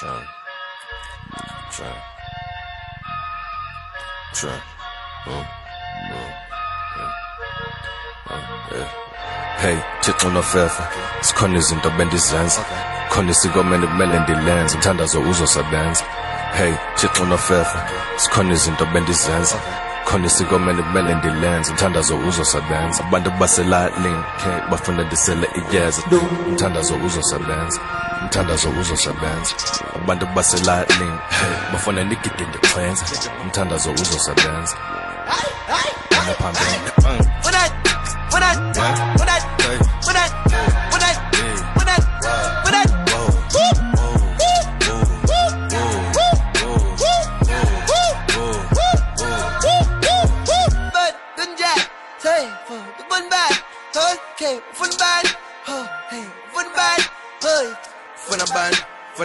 Trap. Trap. Trap. Oh. Oh. oh, oh eh. Hey, Thixo nofefe sikhona izinto bendizenza khona isikomele kumele ndilenze umthandazo uzosebenza hey Thixo nofefe sikhona izinto bendizenza khona isikomele kumele ndilenze umthandazo uzosebenza. Abantu baselalini ke bafuna ndisele iyeza umthandazo uzosebenza umthandazo uzosebenza. Abantu baselalini bafuna ndigide ndixhenze umthandazo uzosebenza. Phambili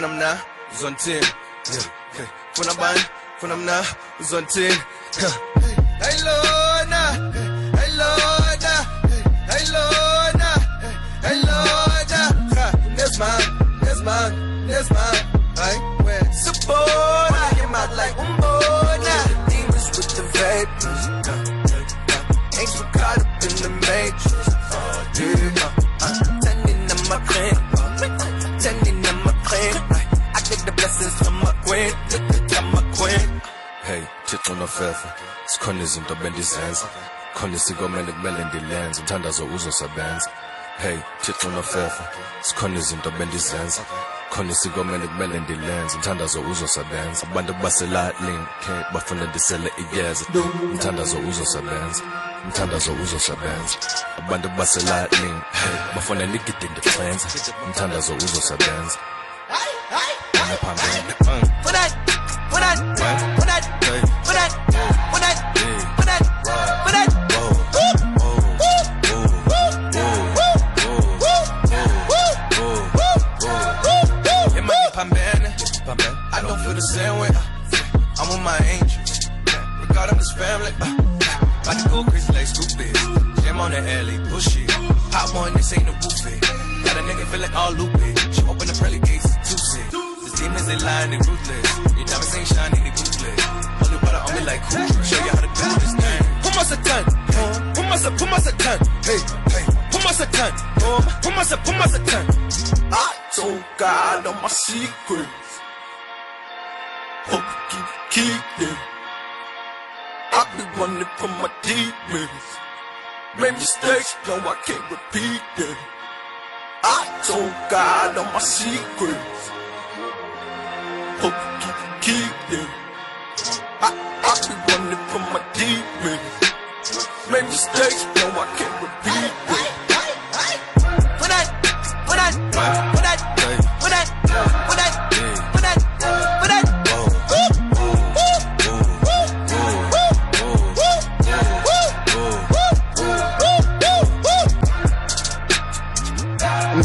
von nah, Sonntag. Von der Bahn, von am nah, Sonntag. Hey Lona, hey Lona, hey Lona, hey Lona. This man, this man, this man. Hey, where? Support. am mad like Umbona. Demons with the vapors. Nofefe sikhona izinto bendizenza. Khona isikomele kumele ndilenze. Umthandazo uzosebenza. Hey thixo nofefe sikhona izinto bendizenza. Khona isikomele kumele ndilenze. Umthandazo uzosebenza. Abantu baselalini bafuna ndisele iyeza umthandazo uzosebenza. Umthandazo uzosebenza. Abantu baselalini hey bafuna ndigide ndixhenze umthandazo uzosebenza. Phambili. When Pambana. I don't feel the same way. I'm with my angels. Regard them as family. Uh, about to go crazy like stupid. Jam on the alley, push it. Hot one, this ain't a buffet. Got a nigga feeling all loopy. She open the pearly gates, too sick. These demons, they lying, they ruthless. Your diamonds ain't shiny, they ruthless. Holy water on me like cool. Show you how to do this thing. Put my satan. Put my satan. Put my satan. Hey, hey. Put my satan. Put my satan. Put my satan. I told God all my secrets. Keep, them. I be running from my demons. Made mistakes, no, I can't repeat them. I told God all my secrets. Hope you keep, keep them. I, I be running from my demons. Made mistakes, no, I can't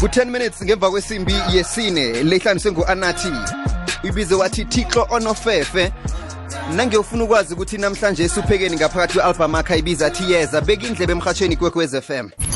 ngu-10 minutes ngemva kwesimbi yesine lehlanise ngu-anathi uyibize wathi thixo onofefe. Nangiyofuna ukwazi ukuthi namhlanje esuphekeni ngaphakathi kwe-albhamu akhe ayibiza athi yeza beka indlebe emhatshweni kwekwez fm I,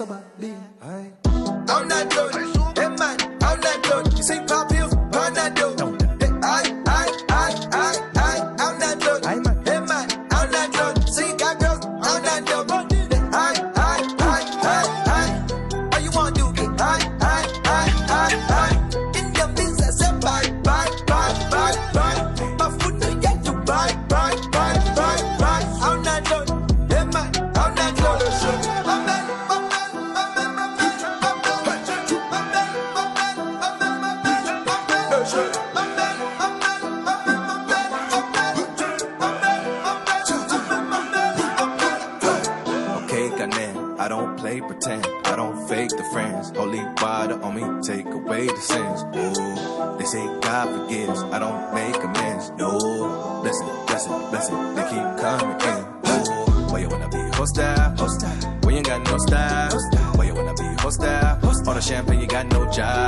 I'm not doing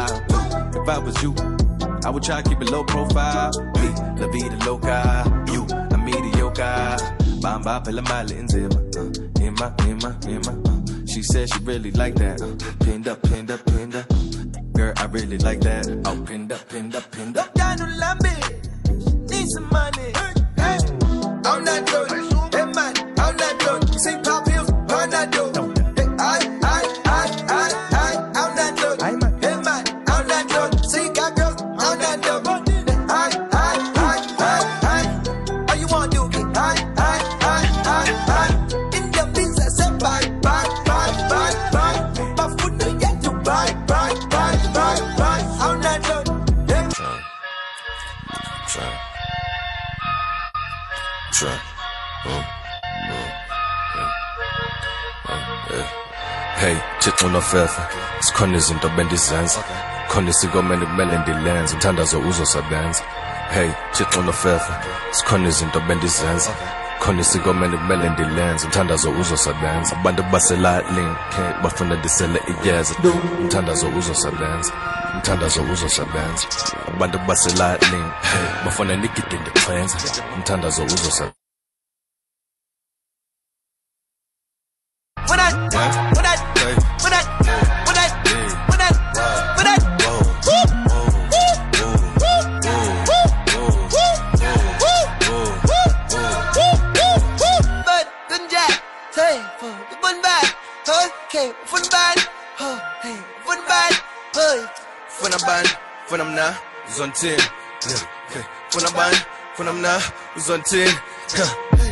no job. If I was you, I would try to keep it low profile. Me, la vida loca. You, a mediocre. Bamba pela mali inzima. Uh, Ima, ima, ima. Uh. She said she really like that. Uh, pinned up, pinned up, pinned up. Girl, I really like that. Oh, pinned up, pinned up, pinned up. Down on Lambi, need some money. Hey, I'm not doing Thixo nofefe sikhona izinto bendizenza. Khona isikomele kumele ndilenze umthandazo uzosebenza. Hey Thixo nofefe sikhona izinto bendizenza. Khona isikomele kumele ndilenze umthandazo uzosebenza. Abantu baselalini bafuna ndisele iyeza umthandazo uzosebenza umthandazo uzosebenza. Abantu baselalini bafuna ndigide ndixhenze umthandazo uzosebenza I, I, Hey. That, that, that, that. Hey, fun hey.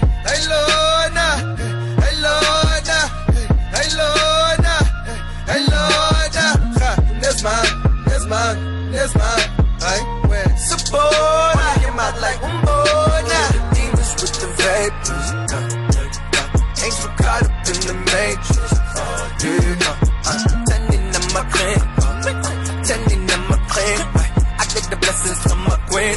Hey, Lord, hey, hey, Lord. That's mine. I wear Sabona, your mouth like Umbona. Demons with the vapors. uh, Angel caught up in the matrix. Oh, yeah. uh, Tending on my clan, tending on my clan. I get the blessings from my queen,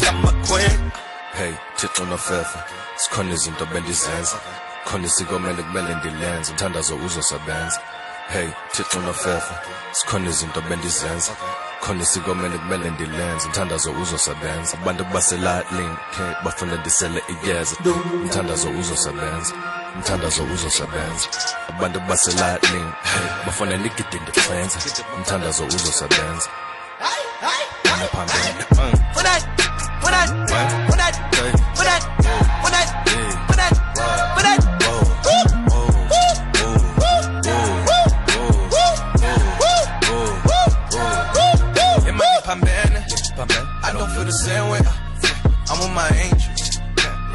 from my queen. hey thixo nofefe sikhona izinto bendizenza khona isikomele kumele ndilenze umthandazo uzosebenza hey thixo nofefe sikhona izinto bendizenza. Khona isikomele kumele ndilenze umthandazo uzosebenza. Abantu baselalini ke bafuna ndisele iyeza umthandazo uzosebenza umthandazo uzosebenza. Abantu baselalini hey bafuna ndigide ndixhenze umthandazo uzosebenza. Amaphambili.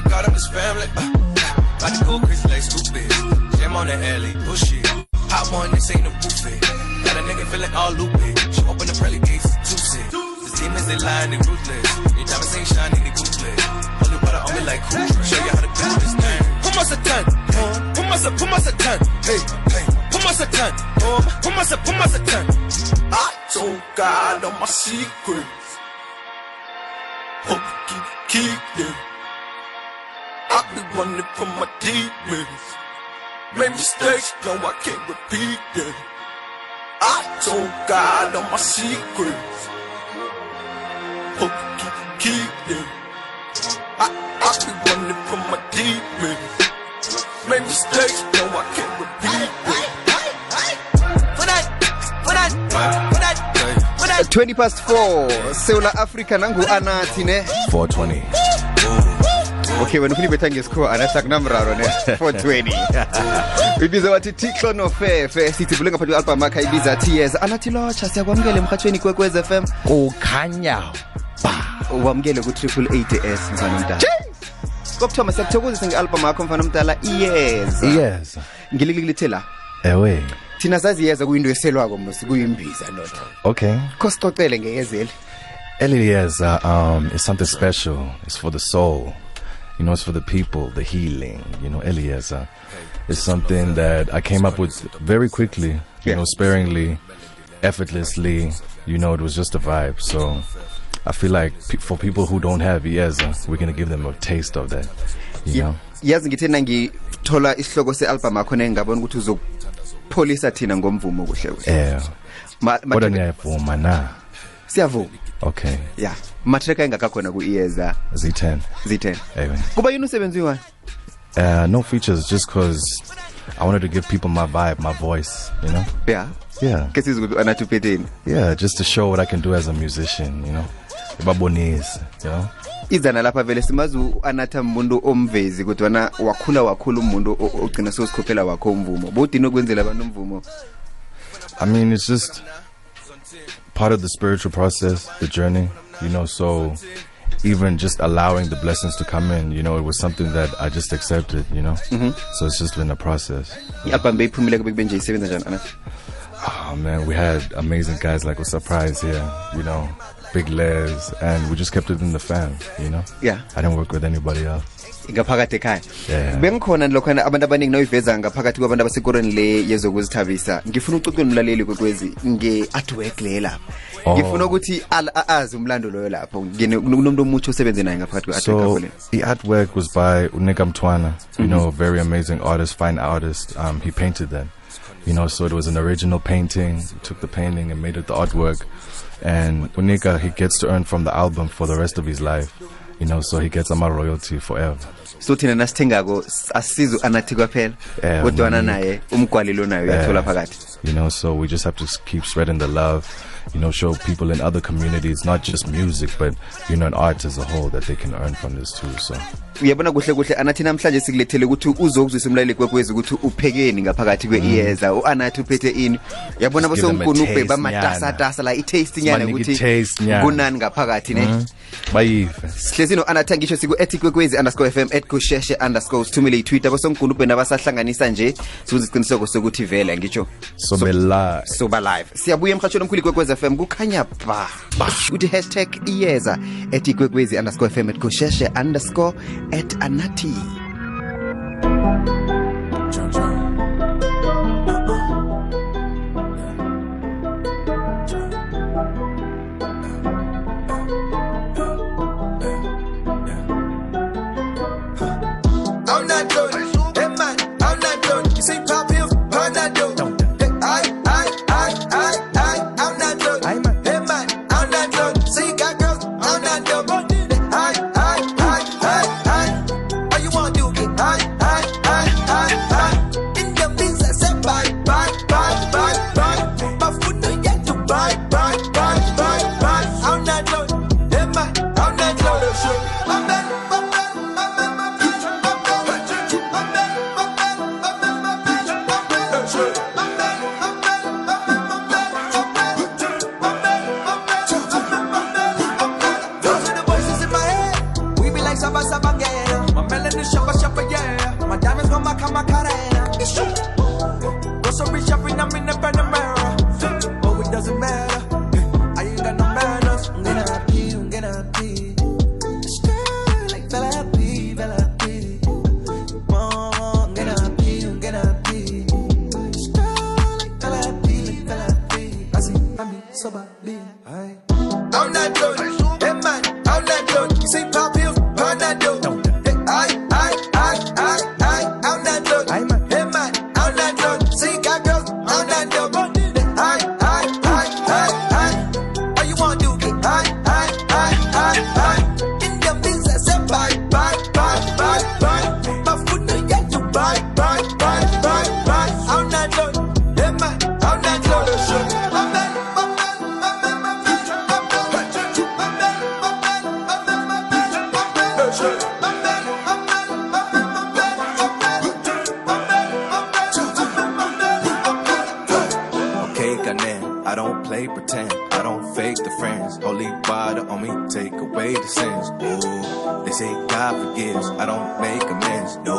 Regard of this family. Uh, about to go crazy like stupid. Jam on the alley, push it. Hot one, this ain't a buffet. Got a nigga feeling all loopy. She open the pearly gates, too sick. The demons, they lying, they ruthless. Your diamonds ain't shiny, they ruthless. Holy water on me like cool. Show you how to do this thing. Put my satan. Put my satan. Put my satan. Hey, hey. Put my satan. Put my satan. Put my satan. I told God all my secrets. Hope you keep, keep them. I've running from my demons. Made mistakes, no, I can't repeat them. I told God all my secrets. Hope you keep, keep them. I, I've been running from my demons. Made mistakes, no, I can't repeat them. when I, when I, when I, when I, 20 past 4 sewula afrika nangu-anathi ne 420 okay wena ufuna ibetha ngesikhuwa anasa kunamraro ne 420 ibiza wathi tixo nofefe sithibule ngaphathi kwe-albham akha ibiza ts anathi lotsha siyakwamukela emhatshweni kwekwez f m. Kukhanya wamukele ku-triple eight s mfana omdala kokuthoma siyakuthokozisa nge-albham akho mfana omdala iyeza iyeza ngililikilithe la ewe. Thina sazi iyeza kuyinto eselwako mos kuyimbiza notho okay. Kho sicocele ngeyezeli eli yeza um is something special it's for the soul You know, it's for the people, the healing. You know, Eliezer is something that I came up with very quickly. You Yeah. know, sparingly, effortlessly. You know, it was just a vibe. So I feel like pe- for people who don't have Eliezer, we're gonna give them a taste of that. You know. yazi ngithe nangithola isihloko se-album akho nengabona ukuthi uzokupholisa thina ngomvumo kuhle kuhle Yeah. Ma- ma- Kodwa niyavuma na. siyavuma Okay. ya matreka engakakhona ku-iyeza Z10. z10 Anyway. kuba yini usebenzi wani Uh, no features, just cause I wanted to give people my vibe, my voice. You know. ya Yeah. ke anathi Yeah, just to show what I can do as a musician, you know. Ibabonise, you know. izana lapha vele simazi u-anatha muntu omvezi kodwana wakhula wakhula umuntu ogcina sozikhophela wakho umvumo bowudini okwenzela abantu umvumo I mean, it's just part of the spiritual process, the journey, you know. So even just allowing the blessings to come in, you know, it was something that I just accepted, you know. So it's just been a process. i-album beyiphumileko bekube nje isebenza njani anathi Oh man, we had amazing guys like a surprise here, you know, Big legs and we just kept it in the fam, you know. Yeah. I didn't work with anybody else. ngaphakathi ekhaya Yeah. bengikhona lokhana abantu abaningi nawuyiveza ngaphakathi kwabantu abasekorweni le yezokuzithabisa ngifuna ucocweni umlaleli kwekwezi nge-artwork le lapha Oh. ngifuna ukuthi azi umlando loyo lapho kunomuntu omutsha osebenze naye ngaphakathi kwe-artwork So yakho le the artwork was by Unika Mtwana, you know, a very amazing artist, fine artist. Um, he painted them you know, so it was an original painting. Took the painting and made it the artwork. And Unika, he gets to earn from the album for the rest of his life, you know, so he gets ama royalty forever. So thina nasithengako asisize u-anathi kwaphela Yeah, kodwana naye umgwalelo nayo uyathola phakathi. You know, so we just have to keep spreading the love, you know, show people in other communities, not just music, but, you know, an art as a whole that they can earn from this too. So, uyabona kuhle kuhle. Anathi namhlanje sikulethele ukuthi uzokuzwisa umlaleli kwekwezi ukuthi uphekeni ngaphakathi kwe-iyeza u-anathi uphethe ini. Uyabona bosonkunube bamatasatasa la i-taste nyana ukuthi kunani ngaphakathi ne? Bayive. Sihlezi no-anathi angisho siku-ethi kwekwezi underscore fm at kusheshe underscore sithumele itwitter bosonkunuphe nabasahlanganisa nje. Sikuze isiqiniseko sokuthi vele ngitsho. So, be live. soba live. Siyabuya emhatshweni omkhulu ikwekwezi fm kukhanya ba. Kuthi hashtag iyeza at ikwekwezi underscore fm at kusheshe underscore at anathi diamonds gonna kama carena. It's true. Grocery shopping, I'm in the Panamera. Oh, it doesn't matter. Sins. Ooh, they say God forgives. I don't make amends. No,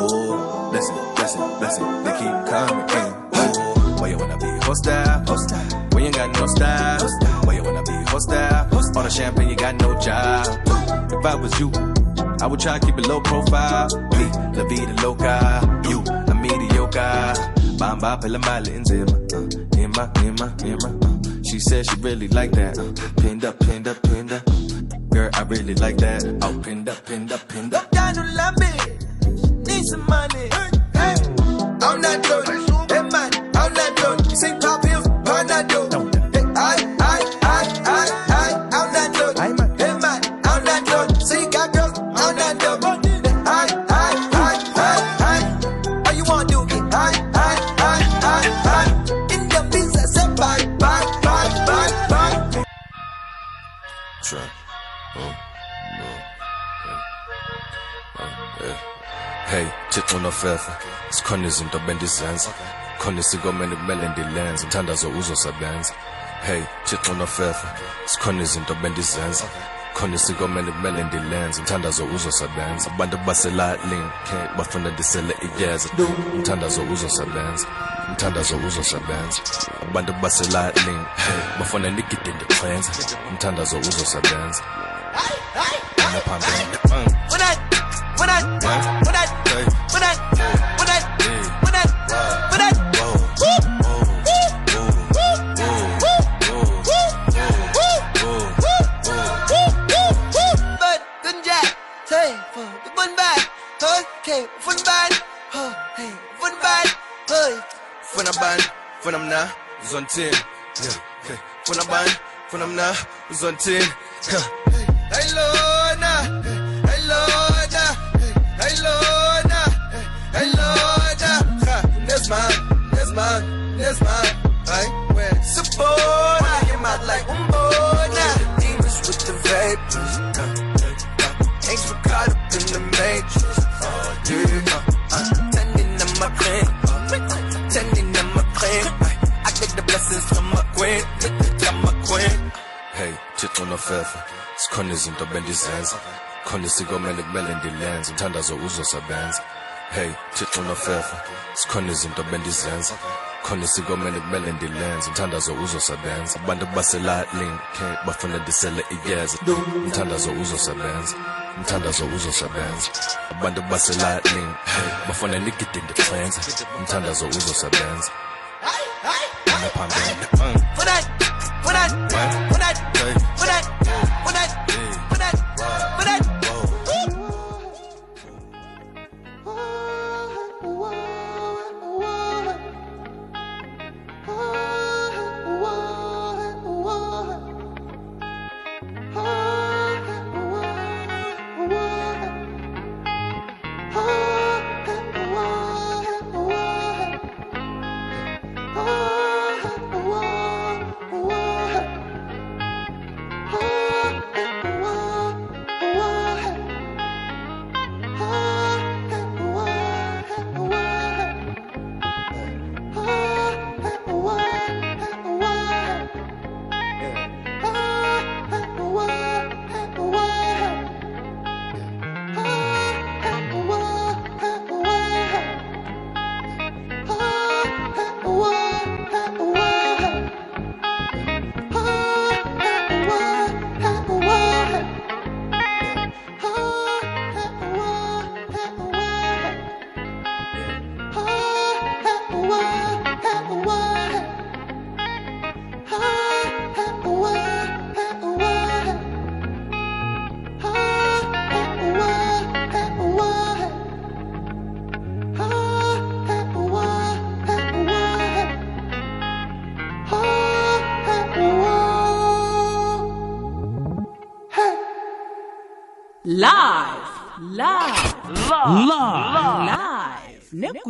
listen, listen, listen. They keep coming in. Ooh, why you wanna be hostile? Hostile. When you ain't got no style. Why you wanna be hostile? All the champagne, you got no job. If I was you, I would try to keep it low profile. Me, la vida loca. You, a mediocre. Bamba pela mali inzima. Uh, Ima, ima, ima. Uh, she said she really like that. Uh, pinned up, pinned up, pinned up. Girl, I really like that. Oh, pinned up, pinned up, pinned up. Down on Lambi. Need some money. Hey, I'm not done. Hey man, I'm not done. Thixo nofefe. Sikhona izinto bendizenza. Khona isikomeni kumele ndilenze. Umthandazo uzosebenza. Hey Thixo nofefe. Sikhona izinto bendizenza. Khona isikomeni kumele ndilenze. Umthandazo uzosebenza. Abantu baselalini bafuna ndisele iyeza umthandazo uzosebenza. Umthandazo uzosebenza. Abantu baselalini bafuna ndigide ndixhenze umthandazo uzosebenza. When I, when I, when I, Van een baan, van hem na, zo'n tien. Ja, hey. Van een baan, van hem na, zo'n tien. Ja. Hey Lorna, hey Lorna, hey Lorna, hey Lorna. Ha, That's mine, that's nofefe sikhona izinto bendizenza. Khona isikomele kumele ndilenze. Umthandazo uzosebenza. Hey thixo nofefe sikhona izinto bendizenza. Khona isikomele kumele ndilenze. Umthandazo uzosebenza. Abantu baselalini ke bafuna ndisele iyeza umthandazo uzosebenza. Umthandazo uzosebenza. Abantu baselalini hey bafuna ndigide ndixhenze umthandazo uzosebenza. Naphambili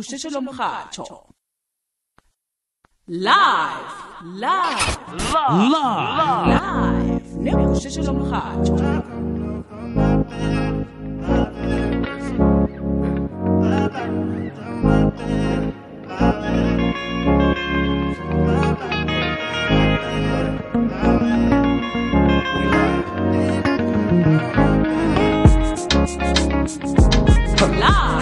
live negusheshe lomhatsho live live live. Live negusheshe lomhatsho live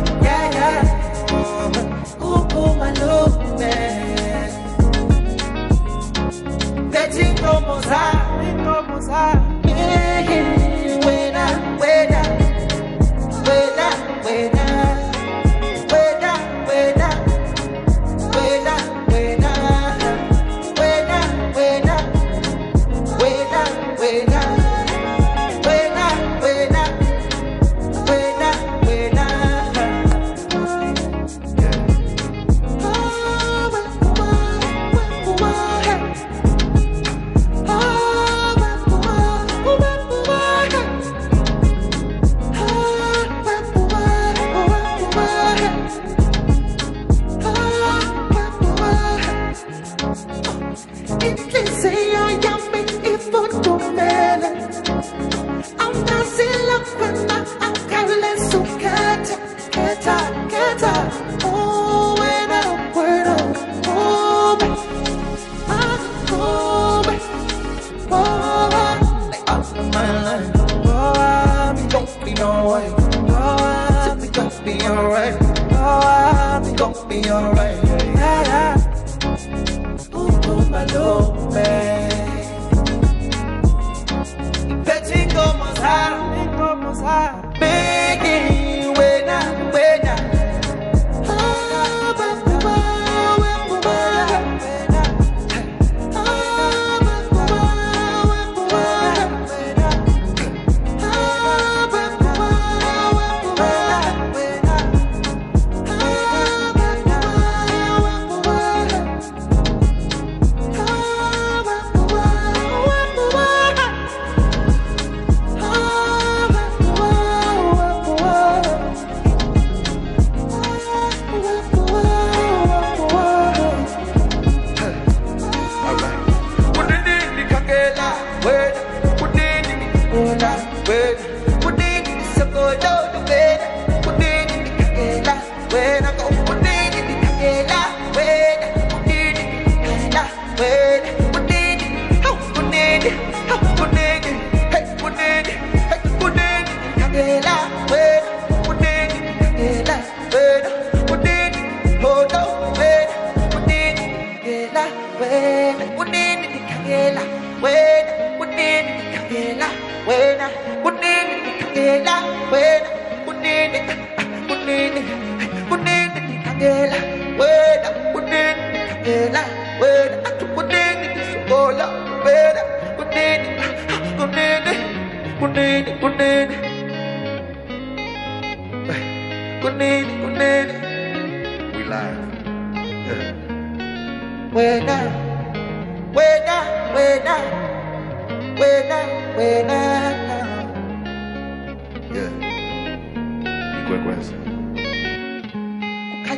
I'm not silly I'm careless, so can't, can't I?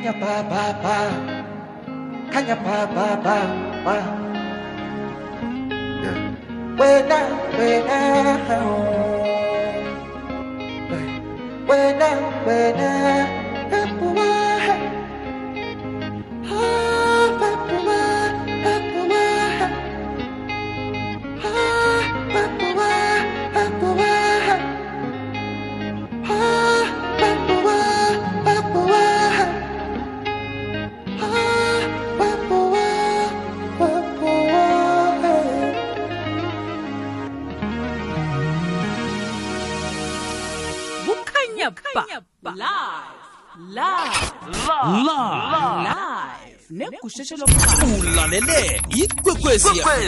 Kanya pa ba ba? Kanya pa ba ba ba? yeah. When I, when I oh. When I, when I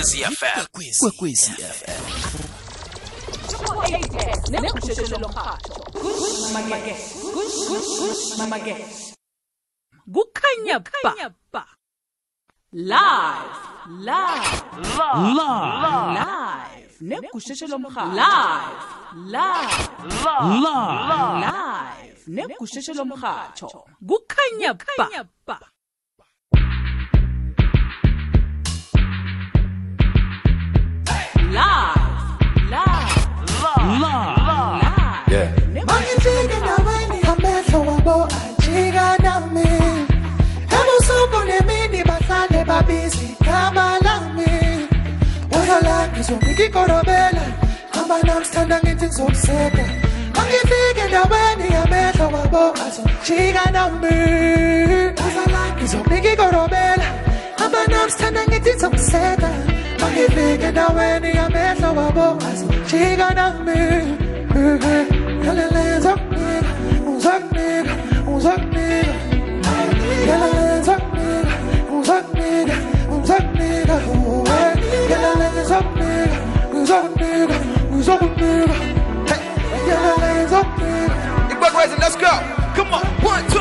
kwekwezi fm kwekwezi fm kukhanya ba live live live live. Negusheshe lomhathi live live live live. Negusheshe lomhatho kukhanya ba ngikorobela hamba namstanda ngithi ngizomseka angifike endaweni yamehlo wabo azongijika nami uzala ngizomnika ikorobela hamba namstanda ngithi ngizomseka Mahibig na weni ya mesa wabo. Chiga na mi Yalele zok nigga Zok nigga Zok nigga Yalele zok nigga Zok nigga Zok nigga Yalele zok nigga Zok nigga Zok nigga Yalele zok nigga Big Buck Rising, let's go! Come on, one, two.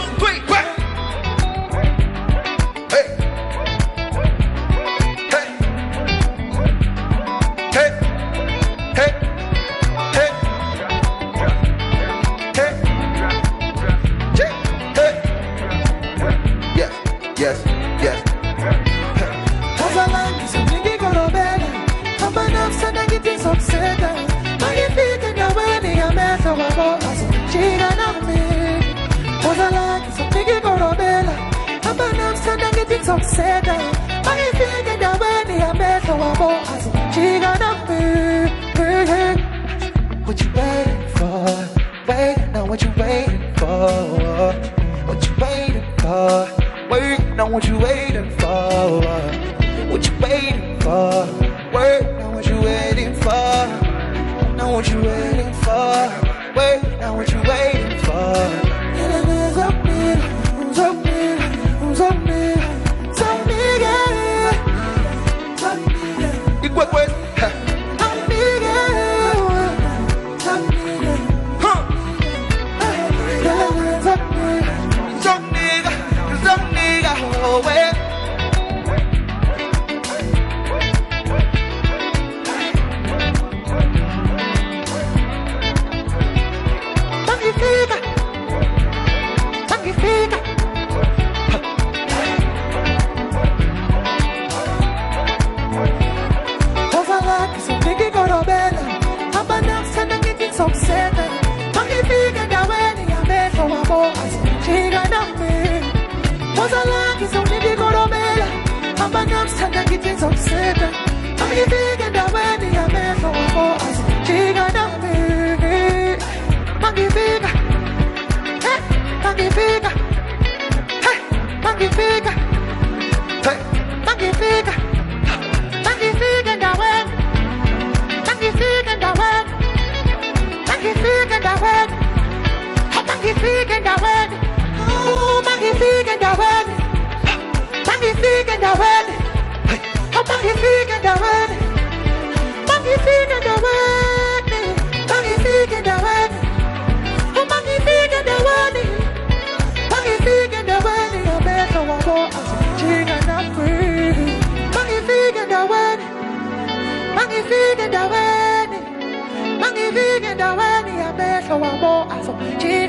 so I'm more so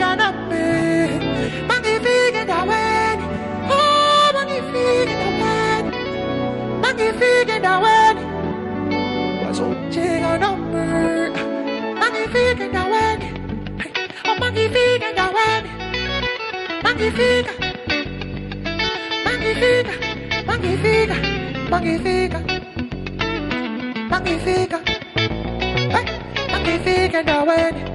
on a me. Magnifique. Oh, magnifique in the wind. Magnifique in the wind. What's on a me. Magnifique. Oh, magnifique in the wind. Magnifique. Magnifique. Magnifique. Magnifique. Magnifique.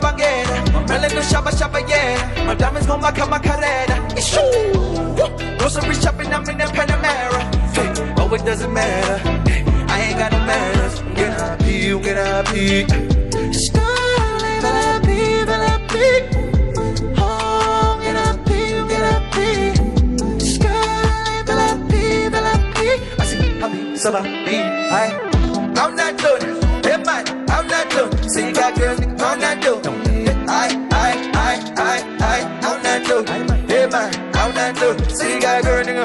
Saba Saba. Melon no Shabba Shabba yeah. My diamonds gon' my. It's. Grocery shopping, I'm in the Panamera. Hey, oh, it doesn't matter. Hey, I ain't got no manners. Get up, you get up, you. Oh. I I I. I'm not it. Hey man, I'm not it. See you got girls, doing it. I, I, I, I, I, I'm not doing it. Hey man, it. See got girls, nigga,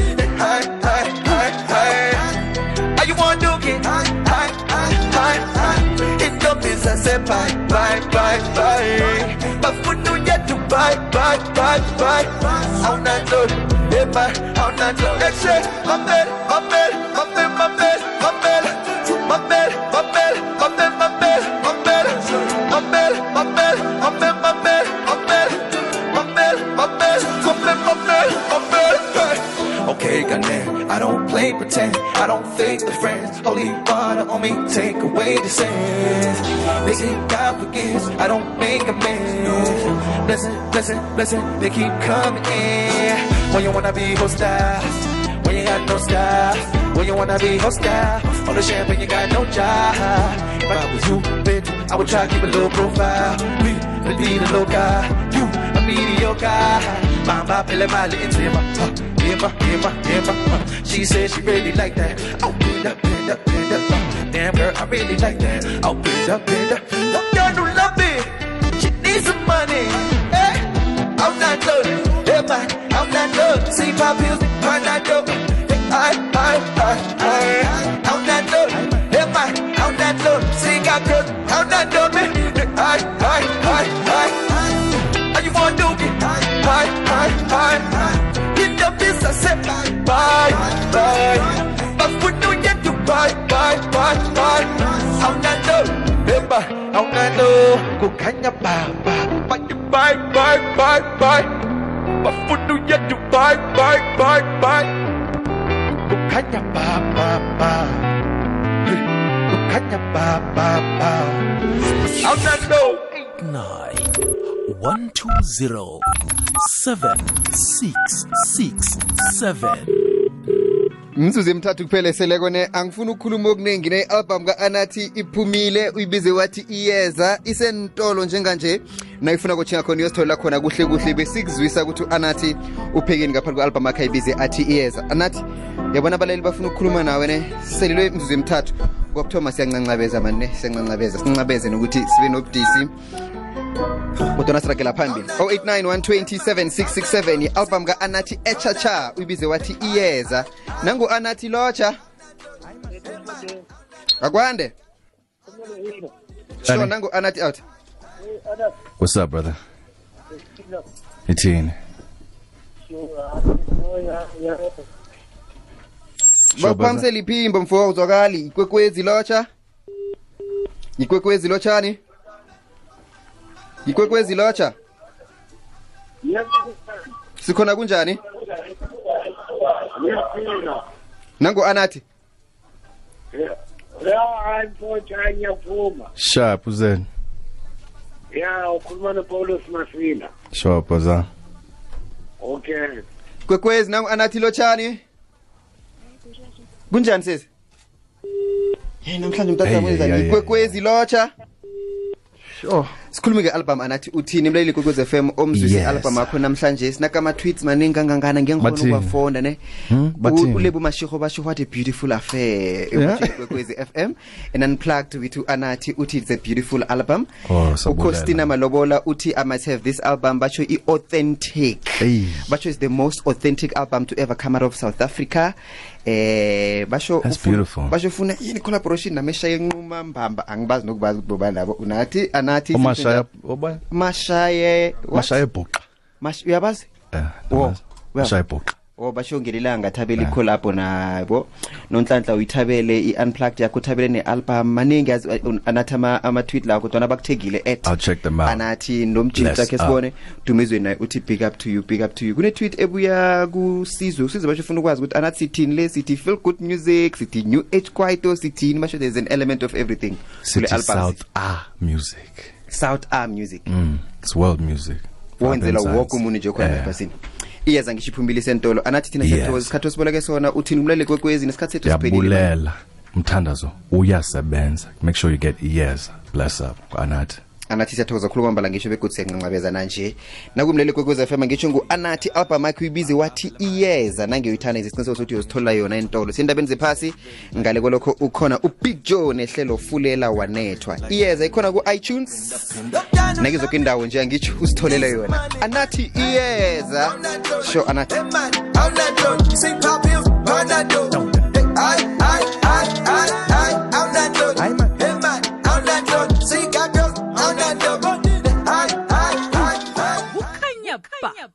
it. I, I, I, I. Are you want to do it? I, I, I, I, I. In the business, say bye, bye, bye, bye. But for no yet to buy, buy, buy. I'm not doing it. Hey man, doing it. Say, my man, my man, Don't pretend. I don't fake the friends. Holy water on me, take away the sins. They say God forgives, I don't make amends. Blessing, blessing, blessing, they keep coming in. When you wanna be hostile, when you got no style, when you wanna be hostile, on the champagne you got no job. If I was you, bitch, I would try to keep a low profile. We the low guy, you a mediocre. Mamba pele mali intima, huh, Emma, Emma, Emma. huh. She said she really like that. Oh, bend up, bend up, bend up. Damn girl, I really like that. Oh, bend up, bend up. That girl don't love it. She needs some money. Hey, I'm not loaded. Hey man, I'm not loaded. See my pills, I'm not. Hey, I, I, I, I, I'm not loaded. Hey man, I'm not loaded. See got girls, I'm not loaded. Bye, bye. But we do yet to bye, bye, bye, bye. I'm not low, remember, I'm not low. Go kanya ba ba, bye, bye, bye, bye, bye. But we do yet to bye, bye, bye, bye. Go kanya ba ba ba. Hey, Go kanya ba ba ba. I'm not low. nine one two zero seven six six seven. Mzuzu kuphela selekone angifuni ukukhuluma okuningi ne-albhamu ka-anathi iphumile uyibize wathi iyeza isentolo njenganje. Nayifuna kuthinga khona iyositholela khona kuhle kuhle besikuzwisa ukuthi u-anathi uphekeni ngaphansi kwe-albhamu akhe ayibize athi iyeza. Anathi yabona abalali bafuna ukukhuluma nawe ne selelwe mzuzu emthathu kwakuthoma siyancancabeza mani ne siyancancabeza sincancabeze nokuthi sibe nobudisi kodwa siragela phambili 0891276667 i-album ka-anathi echacha uyibize wathi iyeza. Nangu-anathi lotsha. Akwande? Sure nangu-anathi out. What's up, brother? Ithini? Iphimbo mfo uzwakali ikwekwezi lotsha? Ikwekwezi lotshani yikwekwezi locha? Sikhona kunjani? Nangu anathi hayi mfowethu hayi ngiyavuma sharp uzeni ya ukhuluma nopaulos masila sure boza okay. Kwekwezi nangu anathi lotshani. Kunjani sesi hey namhlanje umtata wenza hey, hey, hey, ikwekwezi lotsha sure oh sikhulume nge-album anathi uthini mlaleli kwekwezi f m omzwisi Yes. i-album akho namhlanje sinakama-tweets maningi kangangana ngiyangikhona Bathini? ukuwafonda ne Hmm? Ulebu mashiho basho what a beautiful affair Yeah. kwekwezi f m and unplugged with anathi uthi it's a beautiful album Oh, ukhostina malobola uthi i must have this album basho i-authentic Hey. basho is the most authentic album to ever come out of south africa eh basho basho ufuna yini collaboration nameshaya enquma mbamba. Angibazi nokubazi kuboba labo. Nathi anathi umashaya oba mashaye mashaye bhuqa mash uyabazi? Eh, Wo uyashaya bhuqa O basho ngelilanga thabela icolabo nabo. Nonhlanhla uyithabele i-unplugged yakho uthabele ne-album. Maningi anathi ama- ama-tweet lakho kodwana bakuthegile at anathi nomjinta akhe khe sibone dumezweni naye uthi big up to you big up to you. Kune-tweet ebuya kusizwe usizwe basho ufuna ukwazi ukuthi anathi sithini le sithi feel good music sithi new age quito sithini basho there's an element of everything kule album. South Ah music. south ah music. Mm, it's world music. wenzela woke umuntu nje khona Yeah. ebhasini iyeza ngisho iphumbile isentolo anathi thina Yes. isikhathi osiboleke sona uthini umlaleli kwekwezi nesikhathi sethu siphelile. Mthandazo uyasebenza. Make sure you get iyeza Bless up. Anathi anathi siyathokoza khulu kwambala ngisho begodu siyanqinqabezana nanje nakumleli kwekwez fm ngu-anathi album akhe uyibizi wathi iyeza nangeyoyithanda nje isiqiniseko sokuthi uyozitholela yona entolo siyendabeni zephasi ngale kwalokho ukhona ubig joe nehlelo fulela wanethwa iyeza ikhona ku-itunes nakizoke indawo nje angitsho usitholele yona anathi iyeza sho anathi I'm Yeah.